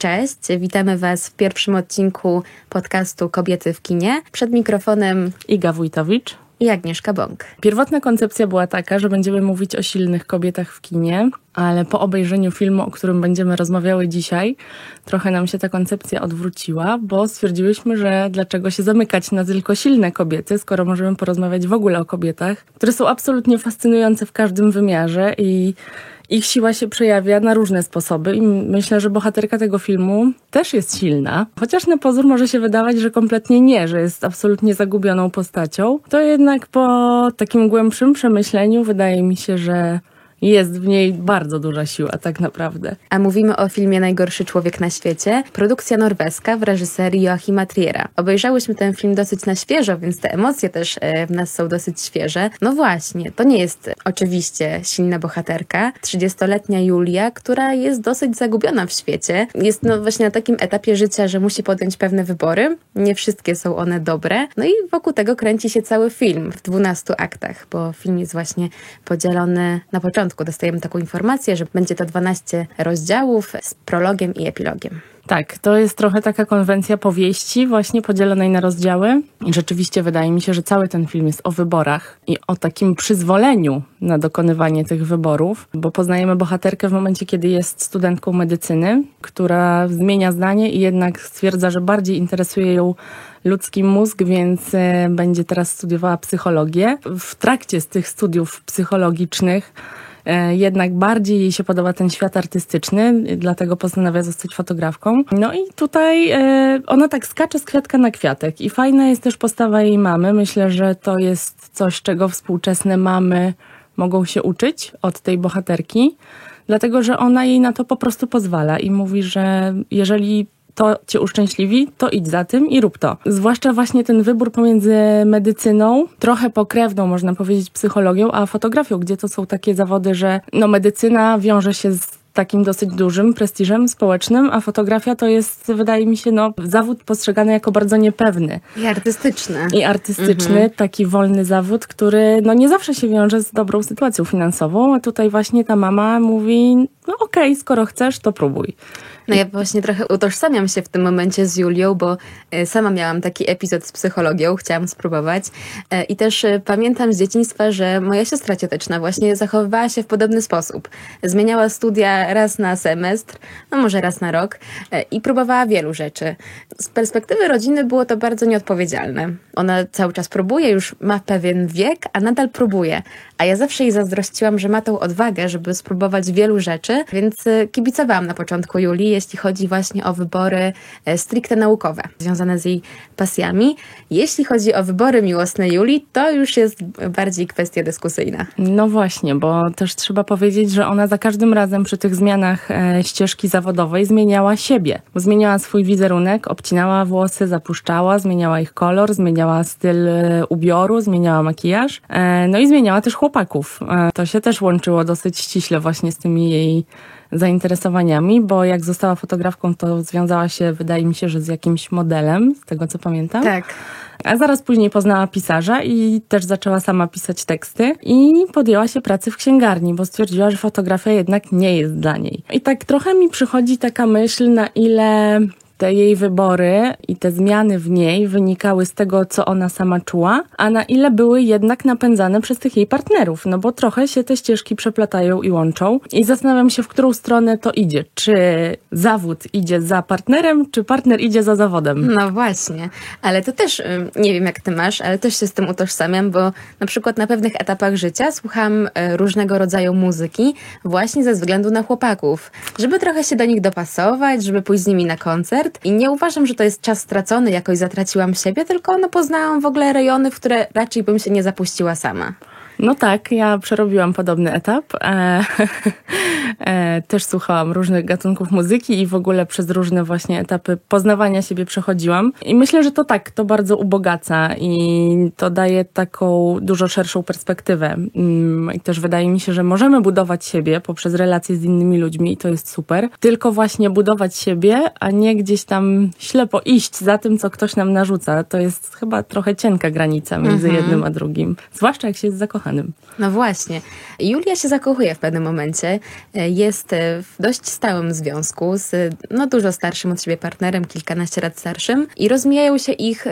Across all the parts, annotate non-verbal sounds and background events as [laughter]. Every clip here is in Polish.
Cześć, witamy Was w pierwszym odcinku podcastu Kobiety w kinie. Przed mikrofonem Iga Wójtowicz i Agnieszka Bąk. Pierwotna koncepcja była taka, że będziemy mówić o silnych kobietach w kinie, ale po obejrzeniu filmu, o którym będziemy rozmawiały dzisiaj, trochę nam się ta koncepcja odwróciła, bo stwierdziłyśmy, że dlaczego się zamykać na tylko silne kobiety, skoro możemy porozmawiać w ogóle o kobietach, które są absolutnie fascynujące w każdym wymiarze i ich siła się przejawia na różne sposoby i myślę, że bohaterka tego filmu też jest silna. Chociaż na pozór może się wydawać, że kompletnie nie, że jest absolutnie zagubioną postacią, to jednak po takim głębszym przemyśleniu wydaje mi się, że jest w niej bardzo duża siła, tak naprawdę. A mówimy o filmie Najgorszy człowiek na świecie, produkcja norweska w reżyserii Joachima Triera. Obejrzałyśmy ten film dosyć na świeżo, więc te emocje też e, w nas są dosyć świeże. No właśnie, to nie jest oczywiście silna bohaterka. 30-letnia Julia, która jest dosyć zagubiona w świecie. Jest no właśnie na takim etapie życia, że musi podjąć pewne wybory. Nie wszystkie są one dobre. No i wokół tego kręci się cały film w 12 aktach, bo film jest właśnie podzielony na początku początku dostajemy taką informację, że będzie to 12 rozdziałów z prologiem i epilogiem. Tak, to jest trochę taka konwencja powieści, właśnie podzielonej na rozdziały. I rzeczywiście wydaje mi się, że cały ten film jest o wyborach i o takim przyzwoleniu na dokonywanie tych wyborów, bo poznajemy bohaterkę w momencie, kiedy jest studentką medycyny, która zmienia zdanie i jednak stwierdza, że bardziej interesuje ją ludzki mózg, więc e, będzie teraz studiowała psychologię. W trakcie z tych studiów psychologicznych jednak bardziej jej się podoba ten świat artystyczny, dlatego postanawia zostać fotografką. No i tutaj e, ona tak skacze z kwiatka na kwiatek i fajna jest też postawa jej mamy. Myślę, że to jest coś, czego współczesne mamy mogą się uczyć od tej bohaterki, dlatego że ona jej na to po prostu pozwala i mówi, że jeżeli to cię uszczęśliwi, to idź za tym i rób to. Zwłaszcza właśnie ten wybór pomiędzy medycyną, trochę pokrewną, można powiedzieć, psychologią, a fotografią, gdzie to są takie zawody, że no medycyna wiąże się z takim dosyć dużym prestiżem społecznym, a fotografia to jest, wydaje mi się, no, zawód postrzegany jako bardzo niepewny. I artystyczny. I artystyczny, mhm. taki wolny zawód, który no, nie zawsze się wiąże z dobrą sytuacją finansową, a tutaj właśnie ta mama mówi, no okej, okay, skoro chcesz, to próbuj. No ja właśnie trochę utożsamiam się w tym momencie z Julią, bo e, sama miałam taki epizod z psychologią, chciałam spróbować. E, I też e, pamiętam z dzieciństwa, że moja siostra cioteczna właśnie zachowywała się w podobny sposób. Zmieniała studia raz na semestr, no może raz na rok i próbowała wielu rzeczy. Z perspektywy rodziny było to bardzo nieodpowiedzialne. Ona cały czas próbuje, już ma pewien wiek, a nadal próbuje. A ja zawsze jej zazdrościłam, że ma tą odwagę, żeby spróbować wielu rzeczy, więc kibicowałam na początku Julii, jeśli chodzi właśnie o wybory e, stricte naukowe, związane z jej pasjami. Jeśli chodzi o wybory miłosne Julii, to już jest bardziej kwestia dyskusyjna. No właśnie, bo też trzeba powiedzieć, że ona za każdym razem przy tych zmianach e, ścieżki zawodowej zmieniała siebie. Zmieniała swój wizerunek, obcinała włosy, zapuszczała, zmieniała ich kolor, zmieniała styl e, ubioru, zmieniała makijaż, no i zmieniała też chłopaków. To się też łączyło dosyć ściśle właśnie z tymi jej zainteresowaniami, bo jak została fotografką, to związała się, wydaje mi się, że z jakimś modelem, z tego co pamiętam. Tak. A zaraz później poznała pisarza i też zaczęła sama pisać teksty i podjęła się pracy w księgarni, bo stwierdziła, że fotografia jednak nie jest dla niej. I tak trochę mi przychodzi taka myśl, na ile te jej wybory i te zmiany w niej wynikały z tego, co ona sama czuła, a na ile były jednak napędzane przez tych jej partnerów, no bo trochę się te ścieżki przeplatają i łączą. I zastanawiam się, w którą stronę to idzie. Czy zawód idzie za partnerem, czy partner idzie za zawodem? No właśnie, ale to też, nie wiem jak ty masz, ale też się z tym utożsamiam, bo na przykład na pewnych etapach życia słucham e, różnego rodzaju muzyki właśnie ze względu na chłopaków, żeby trochę się do nich dopasować, żeby pójść z nimi na koncert, i nie uważam, że to jest czas stracony, jakoś zatraciłam siebie, tylko no, poznałam w ogóle rejony, w które raczej bym się nie zapuściła sama. No tak, ja przerobiłam podobny etap. E, [laughs] e, też słuchałam różnych gatunków muzyki i w ogóle przez różne właśnie etapy poznawania siebie przechodziłam. I myślę, że to tak, to bardzo ubogaca i to daje taką dużo szerszą perspektywę. Mm, I też wydaje mi się, że możemy budować siebie poprzez relacje z innymi ludźmi i to jest super. Tylko właśnie budować siebie, a nie gdzieś tam ślepo iść za tym, co ktoś nam narzuca. To jest chyba trochę cienka granica między mhm. jednym a drugim. Zwłaszcza jak się jest zakochanym. Zakochanym. No właśnie. Julia się zakochuje w pewnym momencie. Jest w dość stałym związku z no, dużo starszym od siebie partnerem, kilkanaście lat starszym i rozmijają się ich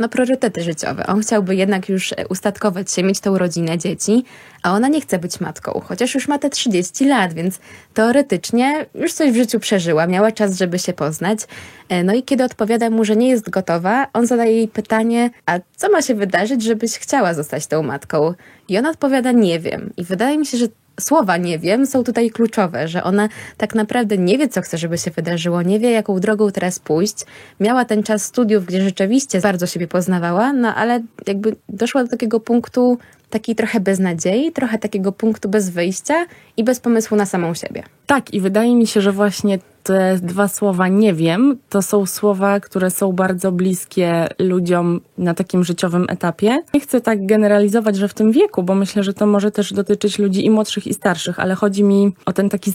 no, priorytety życiowe. On chciałby jednak już ustatkować się, mieć tą rodzinę, dzieci, a ona nie chce być matką, chociaż już ma te 30 lat, więc teoretycznie już coś w życiu przeżyła, miała czas, żeby się poznać. E, no i kiedy odpowiada mu, że nie jest gotowa, on zadaje jej pytanie, a co ma się wydarzyć, żebyś chciała zostać tą matką? I ona odpowiada, nie wiem. I wydaje mi się, że słowa nie wiem są tutaj kluczowe, że ona tak naprawdę nie wie, co chce, żeby się wydarzyło, nie wie, jaką drogą teraz pójść. Miała ten czas studiów, gdzie rzeczywiście bardzo siebie poznawała, no ale jakby doszła do takiego punktu takiej trochę beznadziei, trochę takiego punktu bez wyjścia i bez pomysłu na samą siebie. Tak, i wydaje mi się, że właśnie te dwa słowa nie wiem, to są słowa, które są bardzo bliskie ludziom na takim życiowym etapie. Nie chcę tak generalizować, że w tym wieku, bo myślę, że to może też dotyczyć ludzi i młodszych, i starszych, ale chodzi mi o ten taki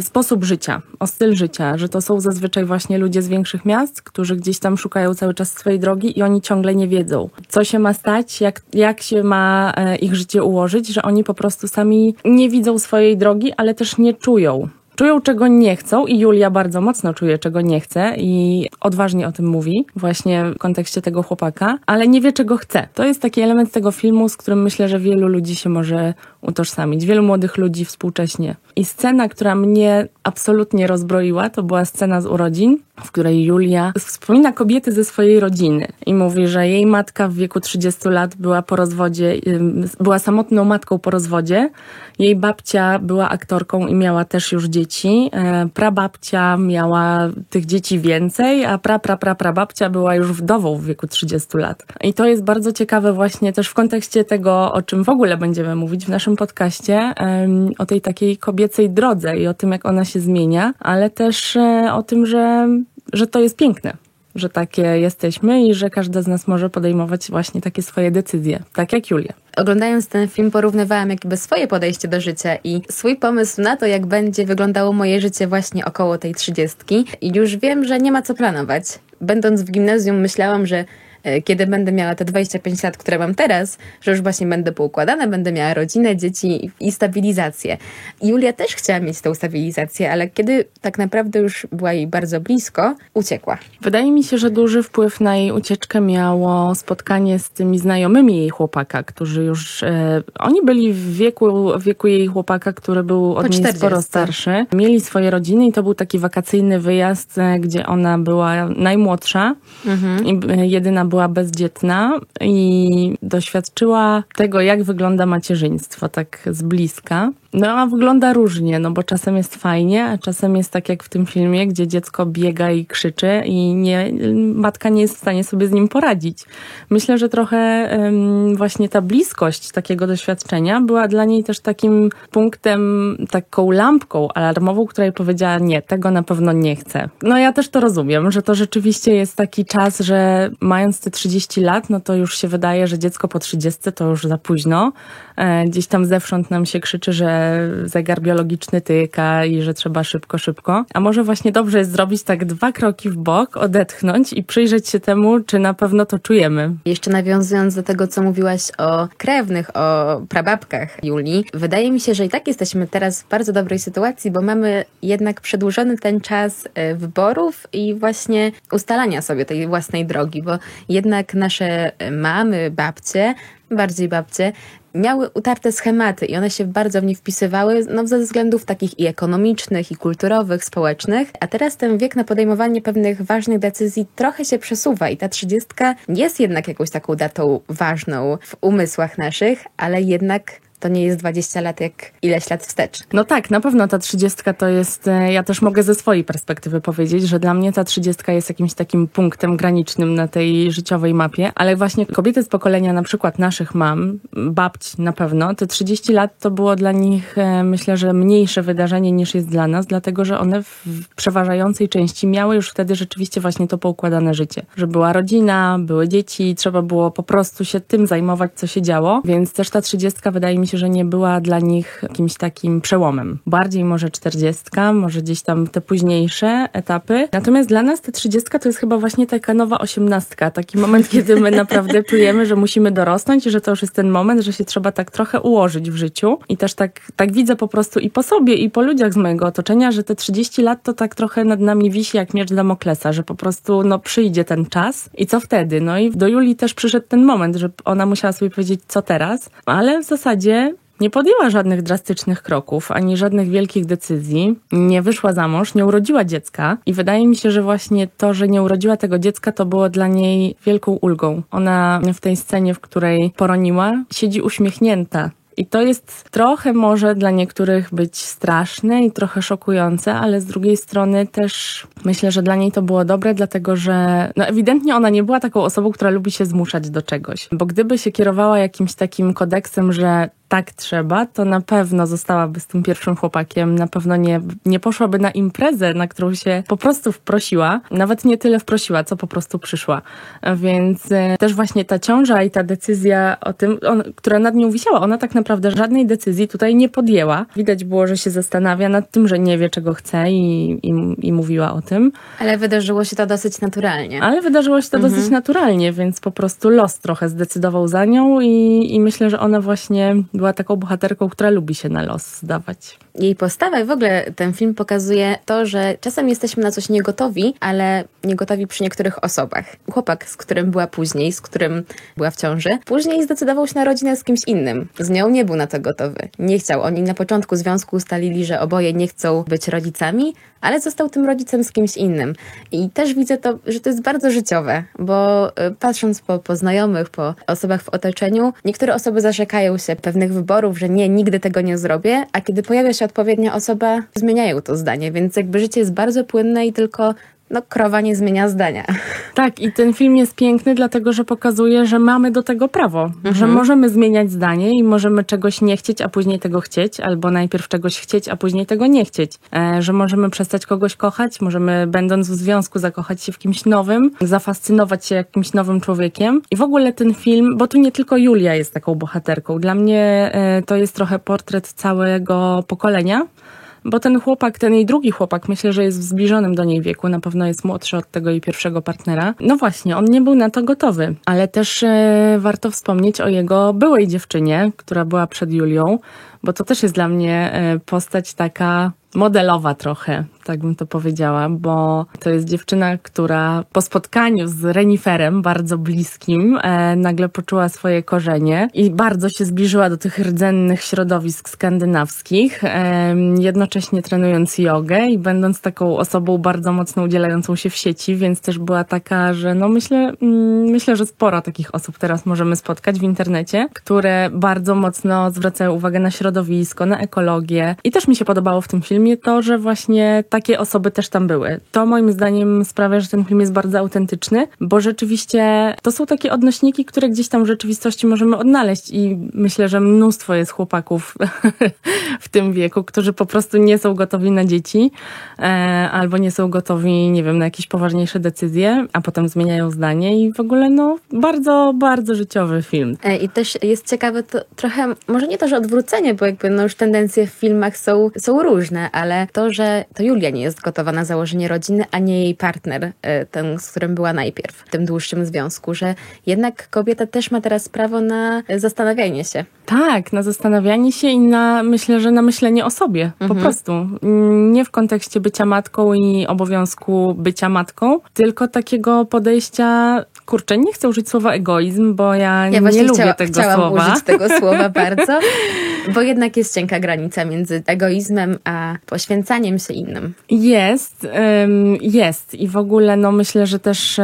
sposób życia, o styl życia, że to są zazwyczaj właśnie ludzie z większych miast, którzy gdzieś tam szukają cały czas swojej drogi i oni ciągle nie wiedzą, co się ma stać, jak, jak się ma e, ich życie ułożyć, że oni po prostu sami nie widzą swojej drogi, ale też nie czują Czują, czego nie chcą i Julia bardzo mocno czuje, czego nie chce i odważnie o tym mówi, właśnie w kontekście tego chłopaka, ale nie wie, czego chce. To jest taki element tego filmu, z którym myślę, że wielu ludzi się może utożsamić, wielu młodych ludzi współcześnie. I scena, która mnie absolutnie rozbroiła, to była scena z urodzin, w której Julia wspomina kobiety ze swojej rodziny i mówi, że jej matka w wieku 30 lat była po rozwodzie, była samotną matką po rozwodzie. Jej babcia była aktorką i miała też już dzieci. E, prababcia miała tych dzieci więcej, a pra, pra, pra, prababcia była już wdową w wieku 30 lat. I to jest bardzo ciekawe właśnie też w kontekście tego, o czym w ogóle będziemy mówić w naszym podcaście, o tej takiej kobiecej drodze i o tym, jak ona się zmienia, ale też e, o tym, że że to jest piękne, że takie jesteśmy i że każda z nas może podejmować właśnie takie swoje decyzje, tak jak Julia. Oglądając ten film porównywałam jakby swoje podejście do życia i swój pomysł na to, jak będzie wyglądało moje życie właśnie około tej trzydziestki i już wiem, że nie ma co planować. Będąc w gimnazjum myślałam, że kiedy będę miała te 25 lat, które mam teraz, że już właśnie będę poukładana, będę miała rodzinę, dzieci i stabilizację. Julia też chciała mieć tą stabilizację, ale kiedy tak naprawdę już była jej bardzo blisko, uciekła. Wydaje mi się, że duży wpływ na jej ucieczkę miało spotkanie z tymi znajomymi jej chłopaka, którzy już, e, oni byli w wieku, w wieku jej chłopaka, który był od niej sporo starszy. Mieli swoje rodziny i to był taki wakacyjny wyjazd, e, gdzie ona była najmłodsza mhm. i e, jedyna była bezdzietna i doświadczyła tego, jak wygląda macierzyństwo tak z bliska. No a wygląda różnie, no bo czasem jest fajnie, a czasem jest tak jak w tym filmie, gdzie dziecko biega i krzyczy i nie, matka nie jest w stanie sobie z nim poradzić. Myślę, że trochę właśnie ta bliskość takiego doświadczenia była dla niej też takim punktem, taką lampką alarmową, która jej powiedziała, nie, tego na pewno nie chcę. No ja też to rozumiem, że to rzeczywiście jest taki czas, że mając te 30 lat, no to już się wydaje, że dziecko po 30 to już za późno. E, gdzieś tam zewsząd nam się krzyczy, że zegar biologiczny tyka i że trzeba szybko, szybko. A może właśnie dobrze jest zrobić tak dwa kroki w bok, odetchnąć i przyjrzeć się temu, czy na pewno to czujemy. Jeszcze nawiązując do tego, co mówiłaś o krewnych, o prababkach Julii, wydaje mi się, że i tak jesteśmy teraz w bardzo dobrej sytuacji, bo mamy jednak przedłużony ten czas e, wyborów i właśnie ustalania sobie tej własnej drogi, bo jednak nasze mamy, babcie, bardziej babcie, miały utarte schematy i one się bardzo w nie wpisywały, no ze względów takich i ekonomicznych, i kulturowych, społecznych. A teraz ten wiek na podejmowanie pewnych ważnych decyzji trochę się przesuwa i ta trzydziestka jest jednak jakąś taką datą ważną w umysłach naszych, ale jednak to nie jest 20 lat jak ileś lat wstecz. No tak, na pewno ta 30 to jest, e, ja też mogę ze swojej perspektywy powiedzieć, że dla mnie ta 30 jest jakimś takim punktem granicznym na tej życiowej mapie, ale właśnie kobiety z pokolenia na przykład naszych mam, babci na pewno, te 30 lat to było dla nich e, myślę, że mniejsze wydarzenie niż jest dla nas, dlatego że one w przeważającej części miały już wtedy rzeczywiście właśnie to poukładane życie, że była rodzina, były dzieci, trzeba było po prostu się tym zajmować, co się działo, więc też ta 30 wydaje mi się, się, że nie była dla nich jakimś takim przełomem. Bardziej może czterdziestka, może gdzieś tam te późniejsze etapy. Natomiast dla nas ta trzydziestka to jest chyba właśnie taka nowa osiemnastka. Taki moment, kiedy my [laughs] naprawdę czujemy, że musimy dorosnąć i że to już jest ten moment, że się trzeba tak trochę ułożyć w życiu. I też tak, tak widzę po prostu i po sobie, i po ludziach z mojego otoczenia, że te 30 lat to tak trochę nad nami wisi jak miecz Damoklesa, że po prostu no przyjdzie ten czas i co wtedy? No i do Julii też przyszedł ten moment, że ona musiała sobie powiedzieć, co teraz, ale w zasadzie nie podjęła żadnych drastycznych kroków, ani żadnych wielkich decyzji, nie wyszła za mąż, nie urodziła dziecka i wydaje mi się, że właśnie to, że nie urodziła tego dziecka, to było dla niej wielką ulgą. Ona w tej scenie, w której poroniła, siedzi uśmiechnięta i to jest trochę może dla niektórych być straszne i trochę szokujące, ale z drugiej strony też myślę, że dla niej to było dobre, dlatego że no ewidentnie ona nie była taką osobą, która lubi się zmuszać do czegoś. Bo gdyby się kierowała jakimś takim kodeksem, że tak trzeba, to na pewno zostałaby z tym pierwszym chłopakiem, na pewno nie, nie poszłaby na imprezę, na którą się po prostu wprosiła. Nawet nie tyle wprosiła, co po prostu przyszła. Więc e, też właśnie ta ciąża i ta decyzja o tym, on, która nad nią wisiała, ona tak naprawdę żadnej decyzji tutaj nie podjęła. Widać było, że się zastanawia nad tym, że nie wie, czego chce i, i, i mówiła o tym. Ale wydarzyło się to dosyć naturalnie. Ale wydarzyło się to mhm. dosyć naturalnie, więc po prostu los trochę zdecydował za nią i, i myślę, że ona właśnie była taką bohaterką, która lubi się na los zdawać. Jej postawa i w ogóle ten film pokazuje to, że czasem jesteśmy na coś niegotowi, ale niegotowi przy niektórych osobach. Chłopak, z którym była później, z którym była w ciąży, później zdecydował się na rodzinę z kimś innym. Z nią nie był na to gotowy. Nie chciał. Oni na początku związku ustalili, że oboje nie chcą być rodzicami, ale został tym rodzicem z kimś innym. I też widzę to, że to jest bardzo życiowe, bo y, patrząc po, po znajomych, po osobach w otoczeniu, niektóre osoby zarzekają się pewnych wyborów, że nie, nigdy tego nie zrobię, a kiedy pojawia się odpowiednia osoba, zmieniają to zdanie, więc jakby życie jest bardzo płynne i tylko no, krowa nie zmienia zdania. Tak, i ten film jest piękny, dlatego że pokazuje, że mamy do tego prawo, mhm. że możemy zmieniać zdanie i możemy czegoś nie chcieć, a później tego chcieć, albo najpierw czegoś chcieć, a później tego nie chcieć. E, że możemy przestać kogoś kochać, możemy, będąc w związku, zakochać się w kimś nowym, zafascynować się jakimś nowym człowiekiem. I w ogóle ten film, bo tu nie tylko Julia jest taką bohaterką. Dla mnie e, to jest trochę portret całego pokolenia bo ten chłopak, ten jej drugi chłopak, myślę, że jest w zbliżonym do niej wieku, na pewno jest młodszy od tego jej pierwszego partnera. No właśnie, on nie był na to gotowy, ale też e, warto wspomnieć o jego byłej dziewczynie, która była przed Julią, bo to też jest dla mnie e, postać taka modelowa trochę, tak bym to powiedziała, bo to jest dziewczyna, która po spotkaniu z reniferem bardzo bliskim e, nagle poczuła swoje korzenie i bardzo się zbliżyła do tych rdzennych środowisk skandynawskich, e, jednocześnie trenując jogę i będąc taką osobą bardzo mocno udzielającą się w sieci, więc też była taka, że no myślę, mm, myślę, że sporo takich osób teraz możemy spotkać w internecie, które bardzo mocno zwracają uwagę na środowisko, na ekologię i też mi się podobało w tym filmie to, że właśnie takie osoby też tam były. To moim zdaniem sprawia, że ten film jest bardzo autentyczny, bo rzeczywiście to są takie odnośniki, które gdzieś tam w rzeczywistości możemy odnaleźć i myślę, że mnóstwo jest chłopaków [laughs] w tym wieku, którzy po prostu nie są gotowi na dzieci e, albo nie są gotowi, nie wiem, na jakieś poważniejsze decyzje, a potem zmieniają zdanie i w ogóle no bardzo, bardzo życiowy film. E, I też jest ciekawe to trochę, może nie to, że odwrócenie, bo jakby no już tendencje w filmach są, są różne, ale to, że to Julia nie jest gotowa na założenie rodziny, a nie jej partner, e, ten, z którym była najpierw w tym dłuższym związku, że jednak kobieta też ma teraz prawo na zastanawianie się. Tak, na zastanawianie się i na, myślę, że na myślenie o sobie, mhm. po prostu. Nie w kontekście bycia matką i obowiązku bycia matką, tylko takiego podejścia kurczę, nie chcę użyć słowa egoizm, bo ja, ja nie lubię chciała, tego chciałam słowa. użyć tego [laughs] słowa bardzo, bo jednak jest cienka granica między egoizmem a poświęcaniem się innym. Jest, jest i w ogóle no myślę, że też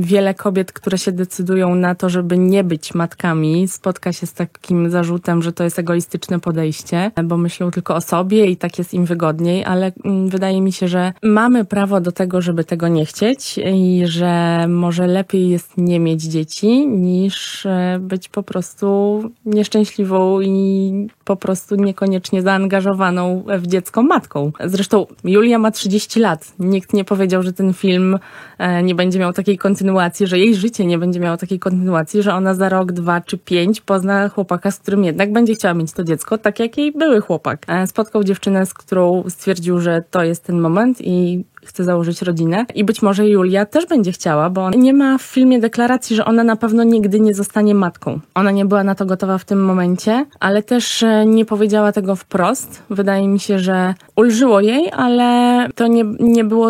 wiele kobiet, które się decydują na to, żeby nie być matkami, spotka się z takim zarzutem, że to jest egoistyczne podejście, bo myślą tylko o sobie i tak jest im wygodniej, ale um, wydaje mi się, że mamy prawo do tego, żeby tego nie chcieć i że może lepiej łatwiej jest nie mieć dzieci, niż e, być po prostu nieszczęśliwą i po prostu niekoniecznie zaangażowaną w dziecko matką. Zresztą Julia ma 30 lat. Nikt nie powiedział, że ten film e, nie będzie miał takiej kontynuacji, że jej życie nie będzie miało takiej kontynuacji, że ona za rok, dwa czy pięć pozna chłopaka, z którym jednak będzie chciała mieć to dziecko, tak jak jej były chłopak. E, spotkał dziewczynę, z którą stwierdził, że to jest ten moment i chce założyć rodzinę. I być może Julia też będzie chciała, bo nie ma w filmie deklaracji, że ona na pewno nigdy nie zostanie matką. Ona nie była na to gotowa w tym momencie, ale też e, nie powiedziała tego wprost. Wydaje mi się, że ulżyło jej, ale to nie, nie było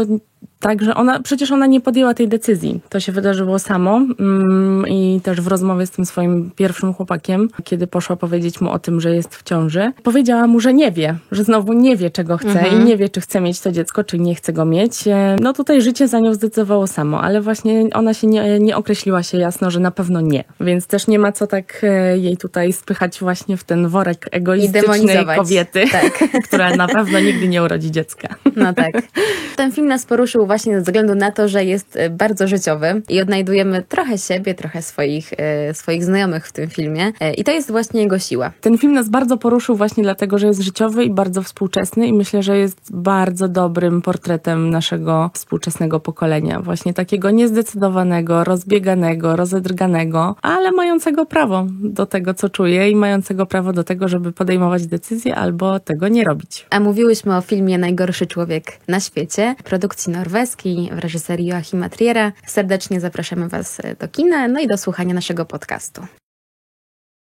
Także ona, przecież ona nie podjęła tej decyzji. To się wydarzyło samo mm, i też w rozmowie z tym swoim pierwszym chłopakiem, kiedy poszła powiedzieć mu o tym, że jest w ciąży, powiedziała mu, że nie wie, że znowu nie wie, czego chce mhm. i nie wie, czy chce mieć to dziecko, czy nie chce go mieć. E, no tutaj życie za nią zdecydowało samo, ale właśnie ona się nie, nie określiła się jasno, że na pewno nie. Więc też nie ma co tak e, jej tutaj spychać właśnie w ten worek egoistycznej kobiety, tak. [laughs] która na pewno nigdy nie urodzi dziecka. No tak. [laughs] Ten film nas poruszył właśnie ze względu na to, że jest e, bardzo życiowy i odnajdujemy trochę siebie, trochę swoich, e, swoich znajomych w tym filmie. E, I to jest właśnie jego siła. Ten film nas bardzo poruszył właśnie dlatego, że jest życiowy i bardzo współczesny i myślę, że jest bardzo dobrym portretem naszego współczesnego pokolenia. Właśnie takiego niezdecydowanego, rozbieganego, rozedrganego, ale mającego prawo do tego, co czuje i mającego prawo do tego, żeby podejmować decyzje albo tego nie robić. A mówiłyśmy o filmie Najgorszy człowiek na świecie, produkcji norweskiej w reżyserii Joachima Triera. Serdecznie zapraszamy Was do kina, no i do słuchania naszego podcastu.